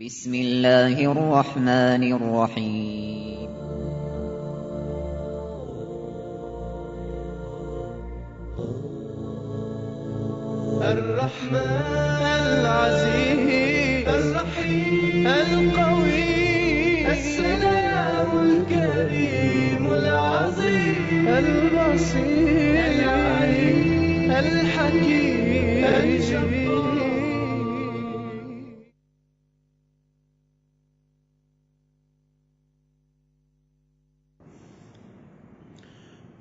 بسم الله الرحمن الرحيم. الرحمن العزيز الرحيم القوي السلام الكريم العظيم البصير العليم الحكيم الجبار.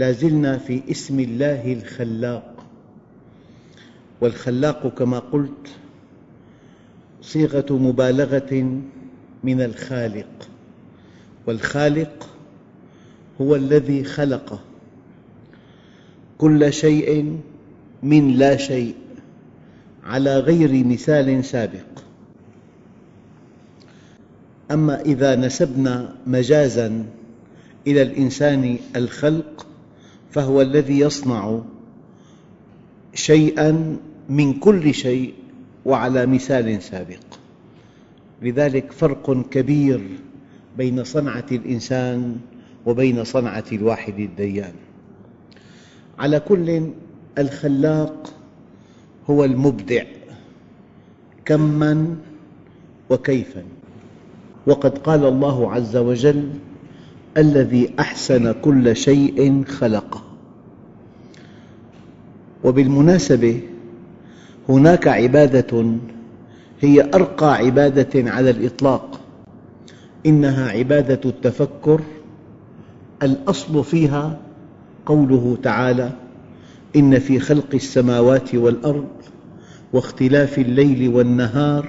لا زلنا في اسم الله الخلاق. والخلاق كما قلت صيغة مبالغة من الخالق. والخالق هو الذي خلق كل شيء من لا شيء على غير مثال سابق. أما إذا نسبنا مجازاً إلى الإنسان الخلق فهو الذي يصنع شيئاً من كل شيء وعلى مثال سابق. لذلك فرق كبير بين صنعة الإنسان وبين صنعة الواحد الديان. على كل الخلاق هو المبدع كماً وكيفاً. وقد قال الله عز وجل الذي أحسن كل شيء خلقه. وبالمناسبة هناك عبادة هي أرقى عبادة على الإطلاق. إنها عبادة التفكر. الأصل فيها قوله تعالى إن في خلق السماوات والأرض واختلاف الليل والنهار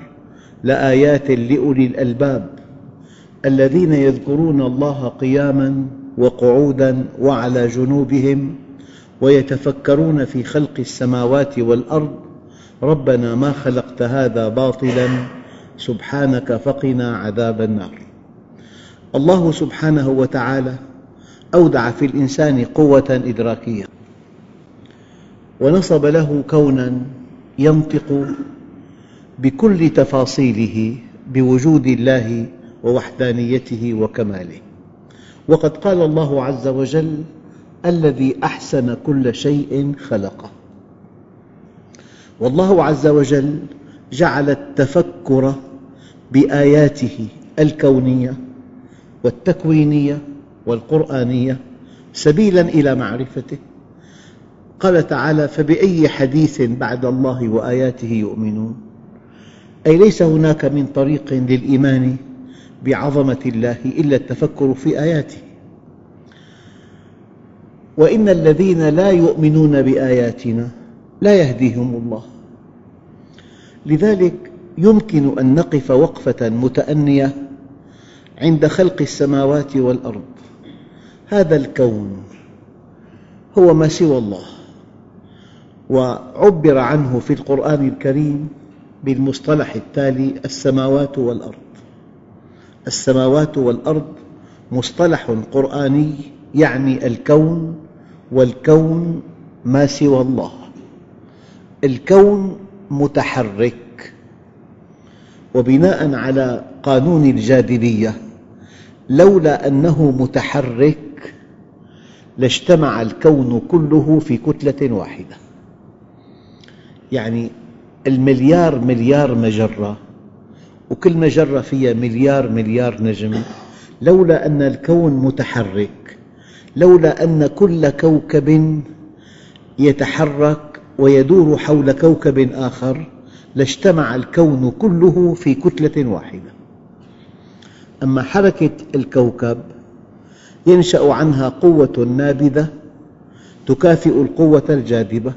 لآيات لأولي الألباب. الذين يذكرون الله قياماً وقعوداً وعلى جنوبهم ويتفكرون في خلق السماوات والأرض ربنا ما خلقت هذا باطلاً سبحانك فقنا عذاب النار. الله سبحانه وتعالى أودع في الإنسان قوة إدراكية. ونصب له كوناً ينطق بكل تفاصيله بوجود الله ووحدانيته وكماله. وقد قال الله عز وجل الذي أحسن كل شيء خلقه. والله عز وجل جعل التفكر بآياته الكونية والتكوينية والقرآنية سبيلاً إلى معرفته. قال تعالى فبأي حديث بعد الله وآياته يؤمنون؟ أي ليس هناك من طريق للإيمان بعظمة الله إلا التفكر في آياته. وإن الذين لا يؤمنون بآياتنا لا يهديهم الله. لذلك يمكن أن نقف وقفة متأنية عند خلق السماوات والأرض. هذا الكون هو ما سوى الله وعبر عنه في القرآن الكريم بالمصطلح التالي السماوات والأرض. السماوات والأرض مصطلح قرآني يعني الكون والكون ما سوى الله. الكون متحرك. وبناء على قانون الجاذبية لولا أنه متحرك لاجتمع الكون كله في كتلة واحدة. يعني المليار مليار مجرة وكل مجرة فيها مليار مليار نجم لولا أن الكون متحرك لولا أن كل كوكب يتحرك ويدور حول كوكب آخر لاجتمع الكون كله في كتلة واحدة. أما حركة الكوكب ينشأ عنها قوة نابذة تكافئ القوة الجاذبة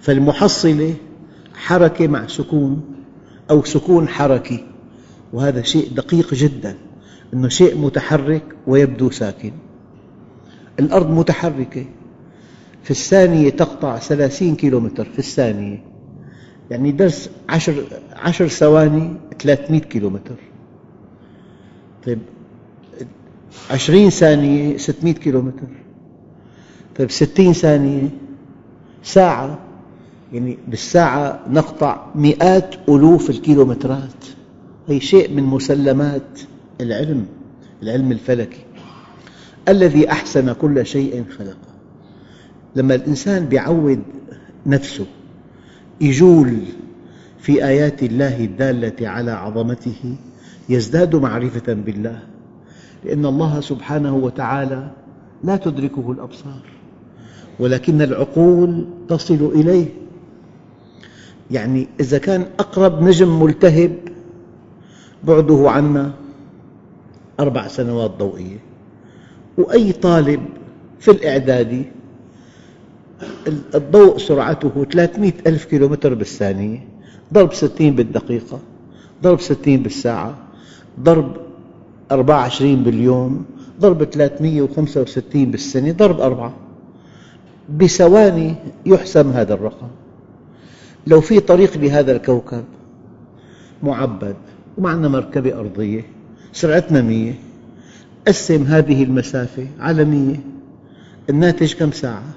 فالمحصلة حركة مع سكون. أو سكون حركي. وهذا شيء دقيق جدا أنه شيء متحرك ويبدو ساكن. الأرض متحركة. في الثانية تقطع ثلاثين كيلومتر في الثانية. يعني درس عشر, عشر ثواني ثلاثمئة كيلومتر. طيب عشرين ثانية ستمئة كيلومتر. طيب ستين ثانية ساعة يعني بالساعة نقطع مئات ألوف الكيلومترات. هي شيء من مسلمات العلم العلم الفلكي. الذي أحسن كل شيء خلقه. لما الإنسان يعود نفسه يجول في آيات الله الدالة على عظمته يزداد معرفة بالله. لأن الله سبحانه وتعالى لا تدركه الأبصار ولكن العقول تصل إليه. يعني إذا كان أقرب نجم ملتهب بعده عنا أربع سنوات ضوئية. وأي طالب في الإعدادي الضوء سرعته 300 ألف كيلومتر بالثانية ضرب 60 بالدقيقة ضرب 60 بالساعة ضرب 24 باليوم ضرب 365 بالسنة ضرب أربعة. بثواني يحسم هذا الرقم. لو في طريق لهذا الكوكب معبد ومعنا مركبة أرضية سرعتنا مية قسم هذه المسافة على مية الناتج كم ساعة؟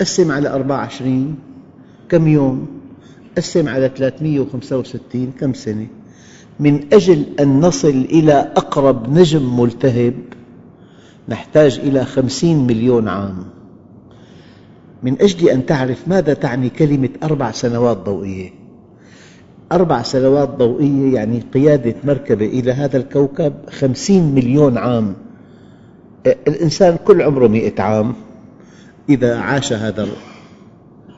قسم على 24 كم يوم؟ قسم على 365 كم سنة؟ من أجل أن نصل إلى أقرب نجم ملتهب نحتاج إلى خمسين مليون عام من أجل أن تعرف ماذا تعني كلمة أربع سنوات ضوئية. أربع سنوات ضوئية يعني قيادة مركبة إلى هذا الكوكب خمسين مليون عام. الإنسان كل عمره مئة عام إذا عاش هذا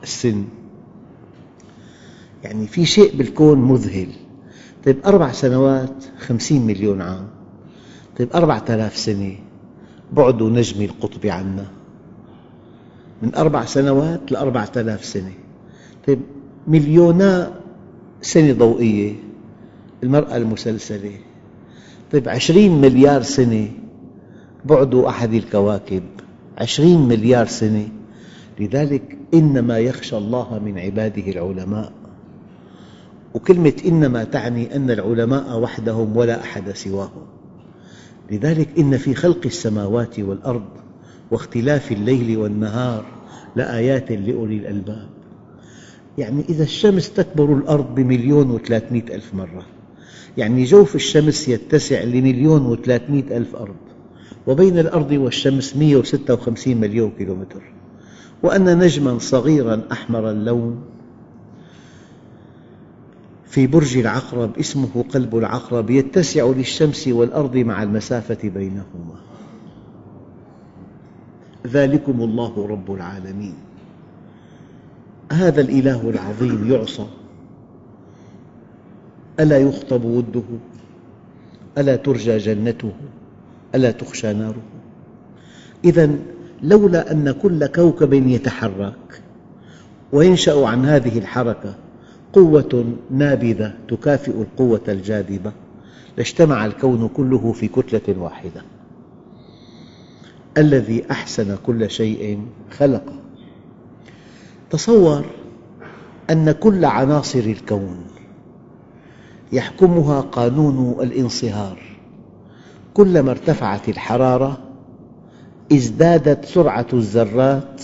السن. يعني في شيء بالكون مذهل. طيب أربع سنوات خمسين مليون عام. طيب أربعة آلاف سنة بعد نجم القطب عنا. من أربع سنوات لأربعة آلاف سنة. طيب مليونا سنة ضوئية المرأة المسلسلة. طيب عشرين مليار سنة بعد أحد الكواكب. عشرين مليار سنة. لذلك إنما يخشى الله من عباده العلماء. وكلمة إنما تعني أن العلماء وحدهم ولا أحد سواهم. لذلك إن في خلق السماوات والأرض واختلاف الليل والنهار لآيات لأولي الألباب. يعني إذا الشمس تكبر الأرض بمليون وثلاثمئة ألف مرة يعني جوف الشمس يتسع لمليون وثلاثمئة ألف أرض وبين الأرض والشمس 156 مليون كيلومتر وأن نجماً صغيراً أحمر اللون في برج العقرب اسمه قلب العقرب يتسع للشمس والأرض مع المسافة بينهما. ذلكم الله رب العالمين. هذا الإله العظيم يعصى. ألا يخطب وده؟ ألا ترجى جنته؟ ألا تخشى ناره؟ إذا لولا أن كل كوكب يتحرك وينشأ عن هذه الحركة قوة نابذة تكافئ القوة الجاذبة لاجتمع الكون كله في كتلة واحدة. الذي أحسن كل شيء خلقه. تصور أن كل عناصر الكون يحكمها قانون الانصهار. كلما ارتفعت الحرارة ازدادت سرعة الذرات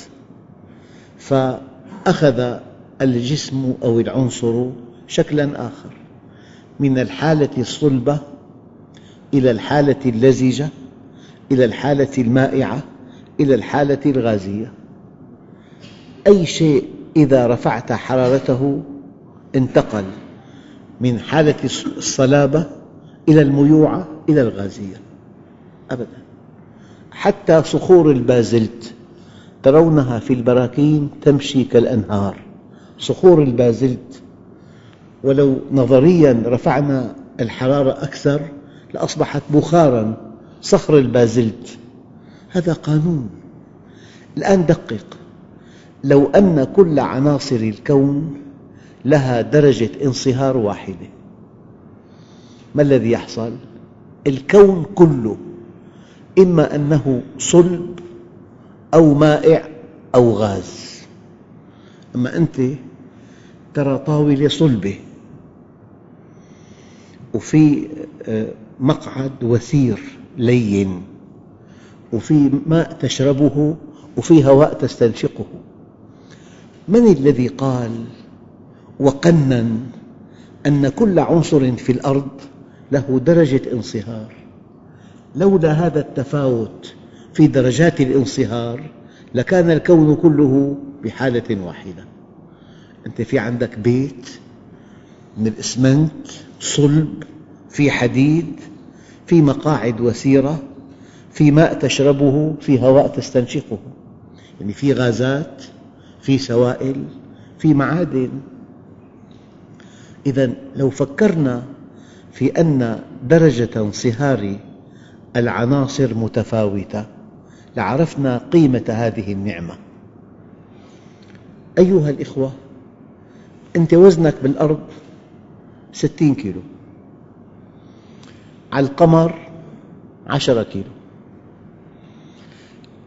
فأخذ الجسم أو العنصر شكلاً آخر. من الحالة الصلبة إلى الحالة اللزجة إلى الحالة المائعة إلى الحالة الغازية. أي شيء إذا رفعت حرارته انتقل من حالة الصلابة إلى الميوعة إلى الغازية. أبدا. حتى صخور البازلت ترونها في البراكين تمشي كالأنهار. صخور البازلت ولو نظرياً رفعنا الحرارة أكثر لأصبحت بخاراً صخر البازلت. هذا قانون. الآن دقق. لو أن كل عناصر الكون لها درجة انصهار واحدة. ما الذي يحصل؟ الكون كله إما أنه صلب أو مائع أو غاز. أما أنت ترى طاولة صلبة. وفي آه، مقعد وثير. لين وفي ماء تشربه وفي هواء تستنشقه. من الذي قال وقنن أن كل عنصر في الأرض له درجة انصهار؟ لولا هذا التفاوت في درجات الانصهار لكان الكون كله بحالة واحدة. أنت في عندك بيت من الإسمنت صلب في حديد في مقاعد وسيرة في ماء تشربه في هواء تستنشقه. يعني في غازات في سوائل في معادن. إذا لو فكرنا في أن درجة انصهار العناصر متفاوتة لعرفنا قيمة هذه النعمة. أيها الإخوة أنت وزنك بالأرض ستين كيلو. على القمر عشرة كيلو.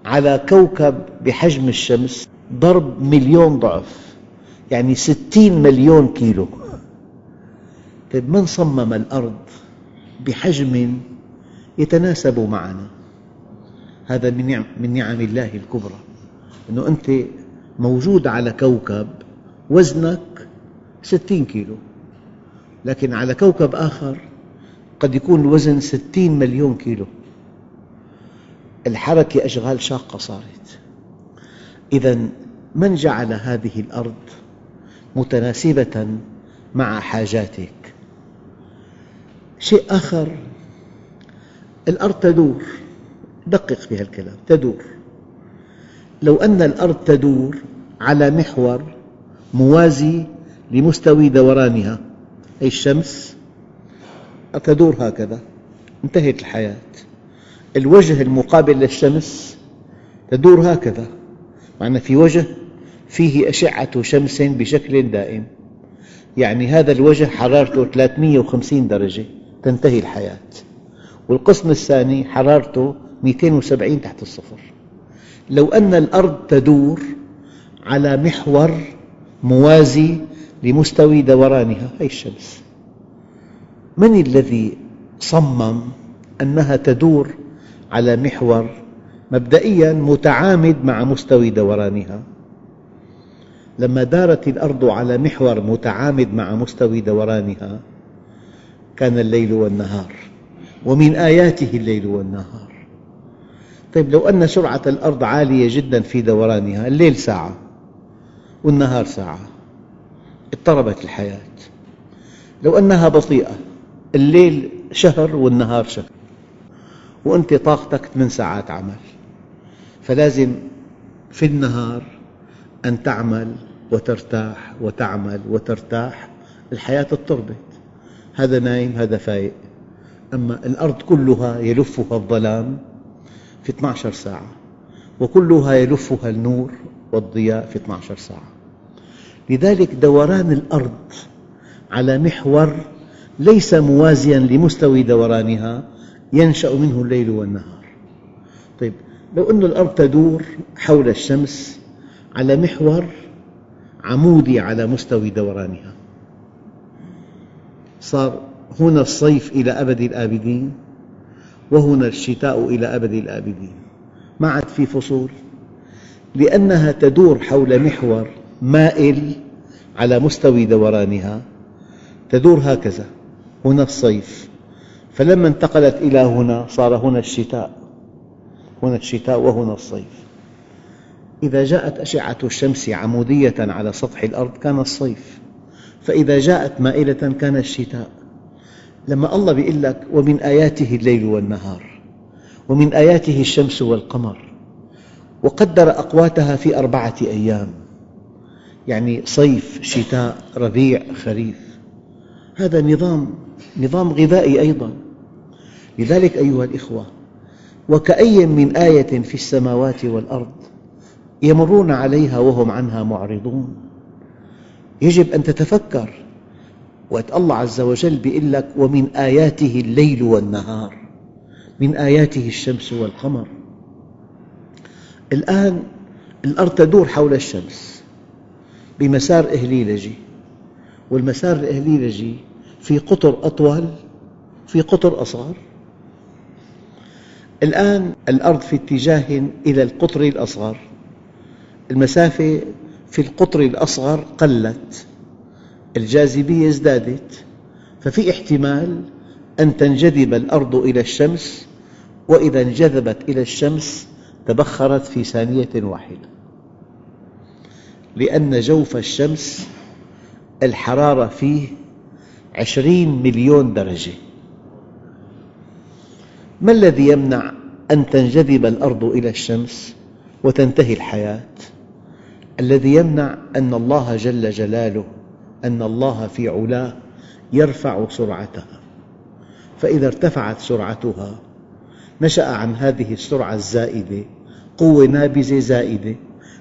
على كوكب بحجم الشمس ضرب مليون ضعف يعني ستين مليون كيلو. طيب من صمم الأرض بحجم يتناسب معنا؟ هذا من نعم نعم الله الكبرى أنه أنت موجود على كوكب وزنك ستين كيلو لكن على كوكب آخر قد يكون الوزن ستين مليون كيلو. الحركة أشغال شاقة صارت. إذا من جعل هذه الأرض متناسبة مع حاجاتك؟ شيء آخر الأرض تدور. دقق في هالكلام تدور. لو أن الأرض تدور على محور موازي لمستوي دورانها أي الشمس تدور هكذا. انتهت الحياة. الوجه المقابل للشمس تدور هكذا. معنى في وجه فيه أشعة شمس بشكل دائم. يعني هذا الوجه حرارته 350 درجة. تنتهي الحياة. والقسم الثاني حرارته 270 تحت الصفر. لو أن الأرض تدور على محور موازي لمستوي دورانها هي الشمس. من الذي صمم أنها تدور على محور مبدئيا متعامد مع مستوي دورانها؟ لما دارت الأرض على محور متعامد مع مستوي دورانها كان الليل والنهار ومن آياته الليل والنهار. طيب لو أن سرعة الأرض عالية جدا في دورانها الليل ساعة والنهار ساعة اضطربت الحياة. لو أنها بطيئة الليل شهر والنهار شهر. وأنت طاقتك ثمان ساعات عمل. فلازم في النهار أن تعمل وترتاح وتعمل وترتاح. الحياة اضطربت هذا نايم هذا فايق. أما الأرض كلها يلفها الظلام في 12 ساعة. وكلها يلفها النور والضياء في 12 ساعة. لذلك دوران الأرض على محور ليس موازيا لمستوى دورانها ينشأ منه الليل والنهار. طيب لو أن الأرض تدور حول الشمس على محور عمودي على مستوى دورانها صار هنا الصيف إلى أبد الآبدين وهنا الشتاء إلى أبد الآبدين. ما عاد في فصول؟ لأنها تدور حول محور مائل على مستوى دورانها تدور هكذا. هنا الصيف فلما انتقلت إلى هنا صار هنا الشتاء هنا الشتاء وهنا الصيف إذا جاءت أشعة الشمس عمودية على سطح الأرض كان الصيف. فإذا جاءت مائلة كان الشتاء. لما الله يقول لك ومن آياته الليل والنهار. ومن آياته الشمس والقمر. وقدر أقواتها في أربعة أيام. يعني صيف شتاء ربيع خريف. هذا نظام نظام غذائي أيضا. لذلك أيها الإخوة وكأي من آية في السماوات والأرض يمرون عليها وهم عنها معرضون. يجب أن تتفكر وقت الله عز وجل بيقول لك ومن آياته الليل والنهار من آياته الشمس والقمر. الآن الأرض تدور حول الشمس بمسار إهليلجي. والمسار الإهليلجي في قطر أطول في قطر أصغر. الآن الأرض في اتجاه إلى القطر الأصغر. المسافة في القطر الأصغر قلت الجاذبية ازدادت ففي احتمال أن تنجذب الأرض إلى الشمس وإذا انجذبت إلى الشمس تبخرت في ثانية واحدة. لأن جوف الشمس الحرارة فيه عشرين مليون درجة. ما الذي يمنع أن تنجذب الأرض إلى الشمس وتنتهي الحياة؟ الذي يمنع أن الله جل جلاله أن الله في علاه يرفع سرعتها. فإذا ارتفعت سرعتها نشأ عن هذه السرعة الزائدة قوة نابذة زائدة.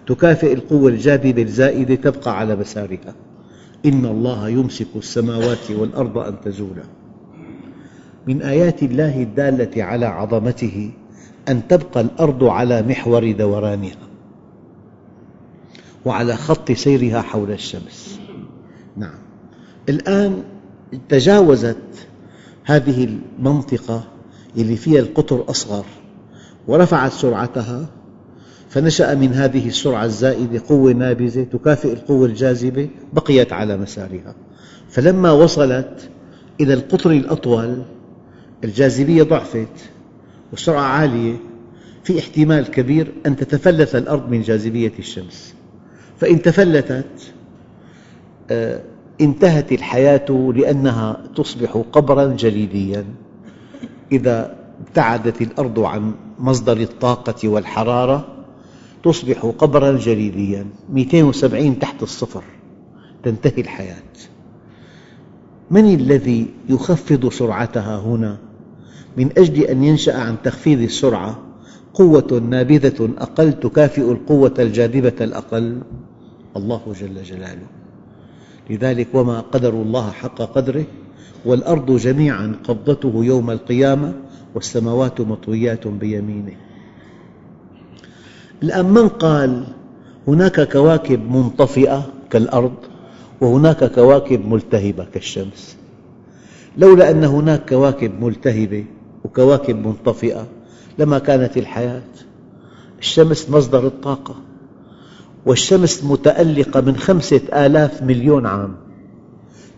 تكافئ القوة الجاذبة الزائدة تبقى على مسارها. إن الله يمسك السماوات والأرض أن تزولا. من آيات الله الدالة على عظمته أن تبقى الأرض على محور دورانها وعلى خط سيرها حول الشمس. نعم. الآن تجاوزت هذه المنطقة التي فيها القطر أصغر ورفعت سرعتها فنشأ من هذه السرعة الزائدة قوة نابذة تكافئ القوة الجاذبة بقيت على مسارها. فلما وصلت إلى القطر الأطول الجاذبية ضعفت والسرعة عالية في احتمال كبير أن تتفلت الأرض من جاذبية الشمس. فإن تفلتت آه، انتهت الحياة لأنها تصبح قبراً جليدياً. إذا ابتعدت الأرض عن مصدر الطاقة والحرارة تصبح قبراً جليدياً 270 تحت الصفر. تنتهي الحياة. من الذي يخفض سرعتها هنا؟ من أجل أن ينشأ عن تخفيض السرعة قوة نابذة أقل تكافئ القوة الجاذبة الأقل. الله جل جلاله. لذلك وما قدر الله حق قدره والأرض جميعا قبضته يوم القيامة والسماوات مطويات بيمينه. الآن من قال هناك كواكب منطفئة كالأرض وهناك كواكب ملتهبة كالشمس؟ لولا أن هناك كواكب ملتهبة وكواكب منطفئة لما كانت الحياة. الشمس مصدر الطاقة والشمس متألقة من خمسة آلاف مليون عام.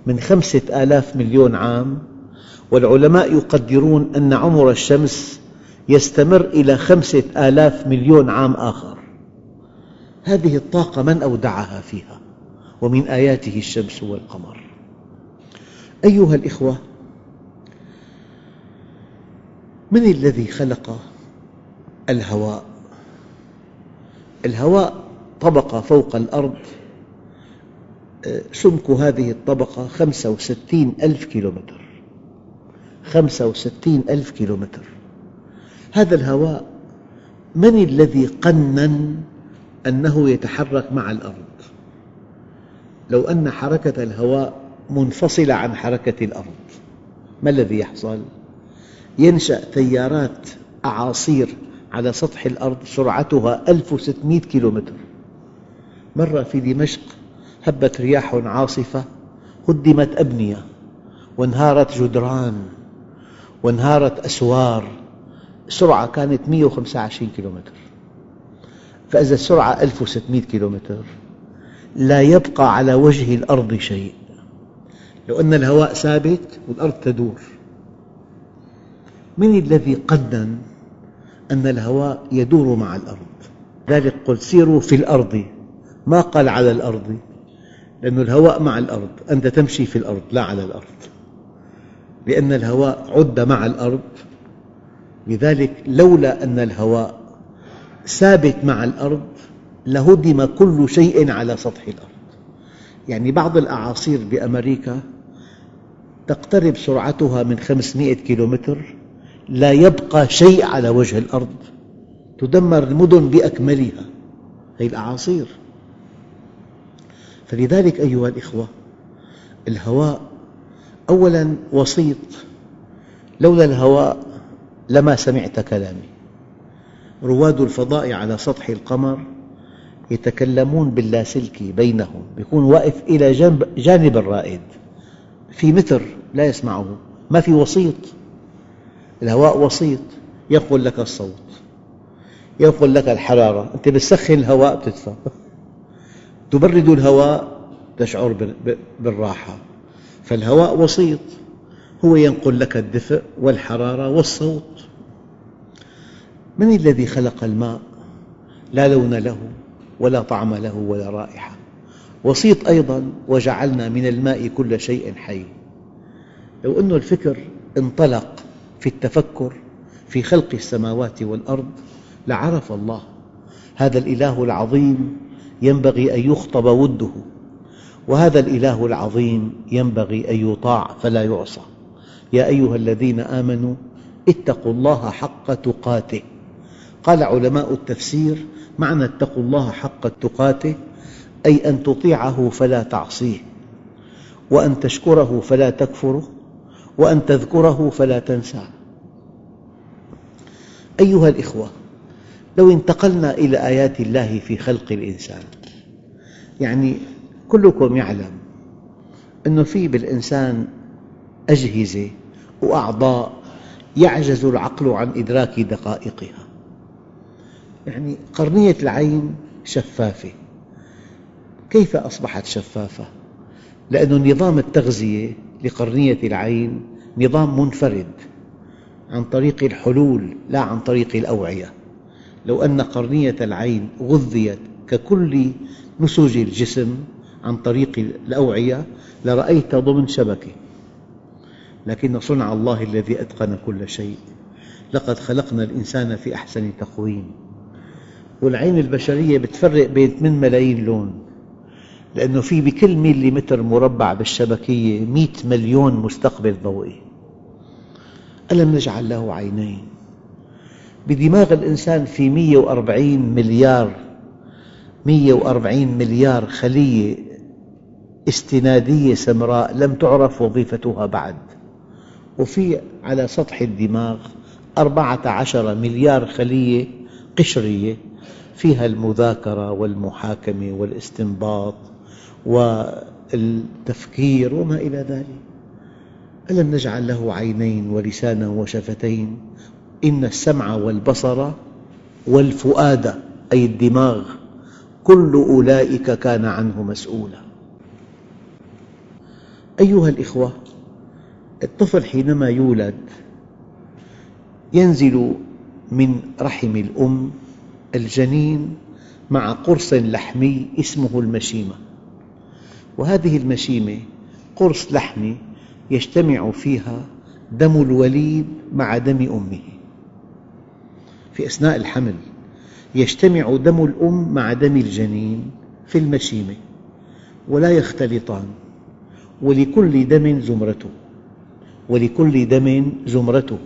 من خمسة آلاف مليون عام والعلماء يقدرون أن عمر الشمس يستمر إلى خمسة آلاف مليون عام آخر. هذه الطاقة من أودعها فيها؟ ومن آياته الشمس والقمر. أيها الإخوة من الذي خلق الهواء؟ الهواء طبقة فوق الأرض سمك هذه الطبقة خمسة وستين ألف كيلومتر. خمسة وستين ألف كيلومتر. هذا الهواء من الذي قنن أنه يتحرك مع الأرض؟ لو أن حركة الهواء منفصلة عن حركة الأرض ما الذي يحصل؟ ينشأ تيارات أعاصير على سطح الأرض سرعتها 1600 كيلومتر. مرة في دمشق هبت رياح عاصفة هدمت أبنية وانهارت جدران وانهارت أسوار. السرعة كانت 125 كيلومتر. فإذا السرعة 1600 كيلومتر. لا يبقى على وجه الأرض شيء. لو أن الهواء ثابت والأرض تدور. من الذي قنن أن الهواء يدور مع الأرض؟ ذلك قل سيروا في الأرض. ما قال على الأرض؟ لأن الهواء مع الأرض. أنت تمشي في الأرض لا على الأرض. لأن الهواء عد مع الأرض. لذلك لولا أن الهواء ثابت مع الأرض لهدم كل شيء على سطح الأرض. يعني بعض الأعاصير بأمريكا تقترب سرعتها من 500 كيلومتر لا يبقى شيء على وجه الأرض تدمر المدن بأكملها. هذه الأعاصير. فلذلك أيها الأخوة الهواء أولاً وسيط. لولا الهواء لما سمعت كلامي. رواد الفضاء على سطح القمر يتكلمون باللاسلكي بينهم يكون واقف إلى جنب جانب الرائد. في متر لا يسمعه. ما في وسيط. الهواء وسيط. ينقل لك الصوت. ينقل لك الحرارة. أنت بتسخن الهواء بتدفى. تبرد الهواء تشعر بالراحة. فالهواء وسيط. هو ينقل لك الدفء والحرارة والصوت. من الذي خلق الماء؟ لا لون له ولا طعم له ولا رائحة. وسيط أيضا وجعلنا من الماء كل شيء حي. لو أن الفكر انطلق في التفكر في خلق السماوات والأرض لعرف الله. هذا الإله العظيم ينبغي أن يخطب وده. وهذا الإله العظيم ينبغي أن يطاع فلا يعصى. يا أيها الذين آمنوا اتقوا الله حق تقاته. قال علماء التفسير معنى اتقوا الله حق تقاته أي أن تطيعه فلا تعصيه وأن تشكره فلا تكفره وأن تذكره فلا تنساه. أيها الإخوة لو انتقلنا إلى آيات الله في خلق الإنسان يعني كلكم يعلم أن في بالإنسان أجهزة وأعضاء يعجز العقل عن إدراك دقائقها. يعني قرنية العين شفافة. كيف أصبحت شفافة؟ لأن نظام التغذية لقرنية العين نظام منفرد عن طريق الحلول لا عن طريق الأوعية. لو أن قرنية العين غذيت ككل نسج الجسم عن طريق الأوعية لرأيت ضمن شبكة. لكن صنع الله الذي أتقن كل شيء. لقد خلقنا الإنسان في أحسن تقويم. والعين البشرية تفرق بين 8 ملايين لون لأنه في بكل ميلي متر مربع بالشبكية 100 مليون مستقبل ضوئي. ألم نجعل له عينين؟ بدماغ الإنسان في 140 مليار 140 مليار خلية استنادية سمراء لم تعرف وظيفتها بعد. وفي على سطح الدماغ أربعة عشر مليار خلية قشرية فيها المذاكرة والمحاكمة والاستنباط والتفكير وما إلى ذلك. ألم نجعل له عينين ولسانا وشفتين؟ إن السمع والبصر والفؤاد أي الدماغ كل أولئك كان عنه مسؤولا. أيها الإخوة الطفل حينما يولد ينزل من رحم الأم الجنين مع قرص لحمي اسمه المشيمة. وهذه المشيمة قرص لحمي يجتمع فيها دم الوليد مع دم أمه. في أثناء الحمل يجتمع دم الأم مع دم الجنين في المشيمة ولا يختلطان ولكل دم زمرته. ولكل دم زمرته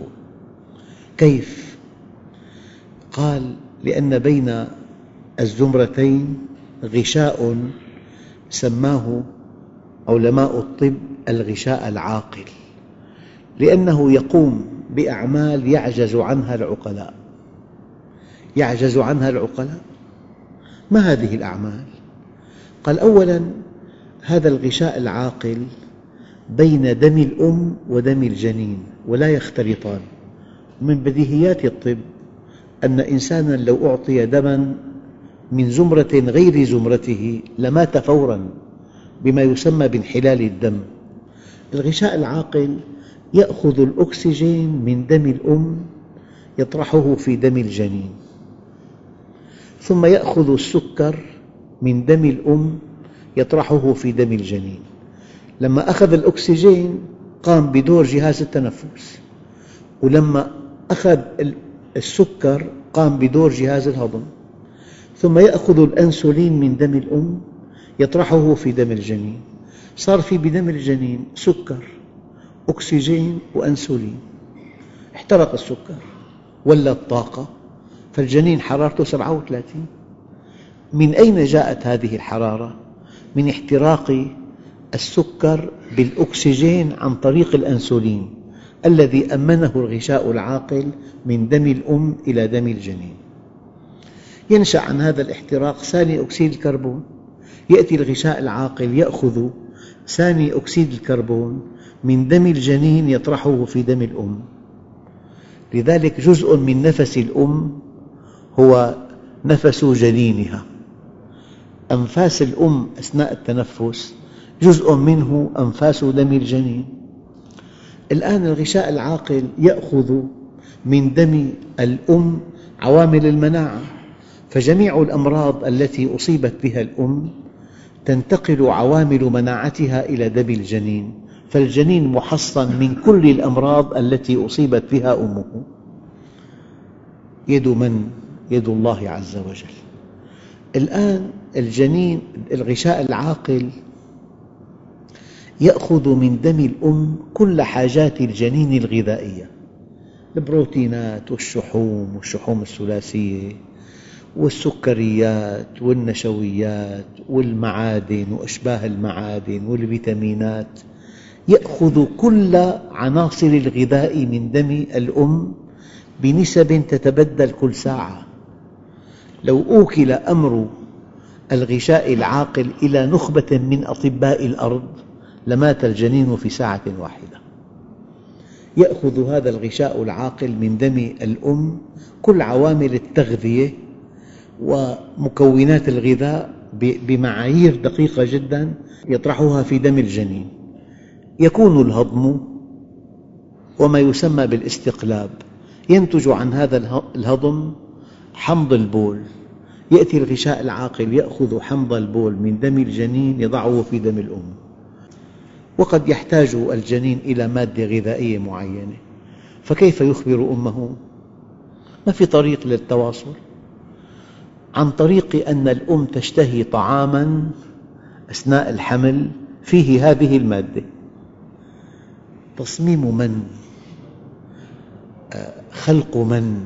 كيف؟ قال لأن بين الزمرتين غشاء سماه علماء الطب الغشاء العاقل لأنه يقوم بأعمال يعجز عنها العقلاء يعجز عنها العقلاء ما هذه الأعمال؟ قال أولاً هذا الغشاء العاقل بين دم الأم ودم الجنين ولا يختلطان. من بديهيات الطب أن إنساناً لو أعطي دماً من زمرة غير زمرته لمات فوراً بما يسمى بانحلال الدم. الغشاء العاقل يأخذ الأكسجين من دم الأم يطرحه في دم الجنين. ثم يأخذ السكر من دم الأم يطرحه في دم الجنين. لما أخذ الأكسجين قام بدور جهاز التنفس ولما أخذ السكر قام بدور جهاز الهضم ثم يأخذ الأنسولين من دم الأم يطرحه في دم الجنين. صار في بدم الجنين سكر أكسجين وأنسولين. احترق السكر ولت طاقة فالجنين حرارته 37 من أين جاءت هذه الحرارة؟ من احتراق السكر بالأكسجين عن طريق الأنسولين الذي أمنه الغشاء العاقل من دم الأم إلى دم الجنين. ينشأ عن هذا الاحتراق ثاني أكسيد الكربون. يأتي الغشاء العاقل يأخذ ثاني أكسيد الكربون من دم الجنين يطرحه في دم الأم. لذلك جزء من نفس الأم هو نفس جنينها. أنفاس الأم أثناء التنفس جزء منه أنفاس دم الجنين. الآن الغشاء العاقل يأخذ من دم الأم عوامل المناعة فجميع الأمراض التي أصيبت بها الأم تنتقل عوامل مناعتها إلى دم الجنين فالجنين محصن من كل الأمراض التي أصيبت بها أمه. يد من؟ يد الله عز وجل. الآن الجنين الغشاء العاقل يأخذ من دم الأم كل حاجات الجنين الغذائية. البروتينات والشحوم والشحوم الثلاثية والسكريات والنشويات والمعادن وأشباه المعادن والفيتامينات. يأخذ كل عناصر الغذاء من دم الأم بنسب تتبدل كل ساعة. لو أوكل أمر الغشاء العاقل إلى نخبة من أطباء الأرض لمات الجنين في ساعة واحدة. يأخذ هذا الغشاء العاقل من دم الأم كل عوامل التغذية ومكونات الغذاء بمعايير دقيقة جدا يطرحها في دم الجنين. يكون الهضم وما يسمى بالاستقلاب. ينتج عن هذا الهضم حمض البول. يأتي الغشاء العاقل يأخذ حمض البول من دم الجنين يضعه في دم الأم. وقد يحتاج الجنين إلى مادة غذائية معينة فكيف يخبر أمه؟ ما في طريق للتواصل عن طريق أن الأم تشتهي طعاماً أثناء الحمل فيه هذه المادة تصميم من؟ خلق من؟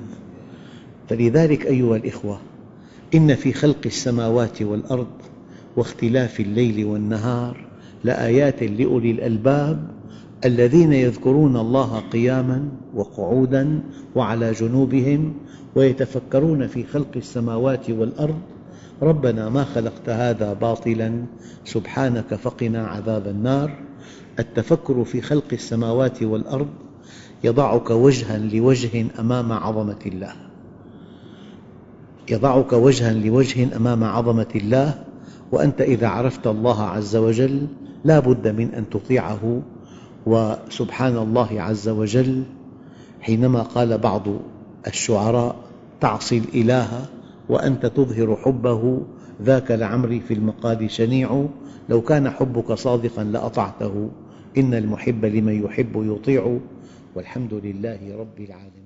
فلذلك أيها الأخوة إن في خلق السماوات والأرض واختلاف الليل والنهار لآيات لأولي الألباب الذين يذكرون الله قياماً وقعوداً وعلى جنوبهم ويتفكرون في خلق السماوات والأرض ربنا ما خلقت هذا باطلاً سبحانك فقنا عذاب النار التفكر في خلق السماوات والأرض يضعك وجها لوجه أمام عظمة الله يضعك وجها لوجه أمام عظمة الله وأنت إذا عرفت الله عز وجل لا بد من أن تطيعه وسبحان الله عز وجل حينما قال بعض الشعراء تعصي الإله وأنت تظهر حبه ذاك لعمري في المقال شنيع لو كان حبك صادقا لأطعته إن المحب لمن يحب يطيع. والحمد لله رب العالمين.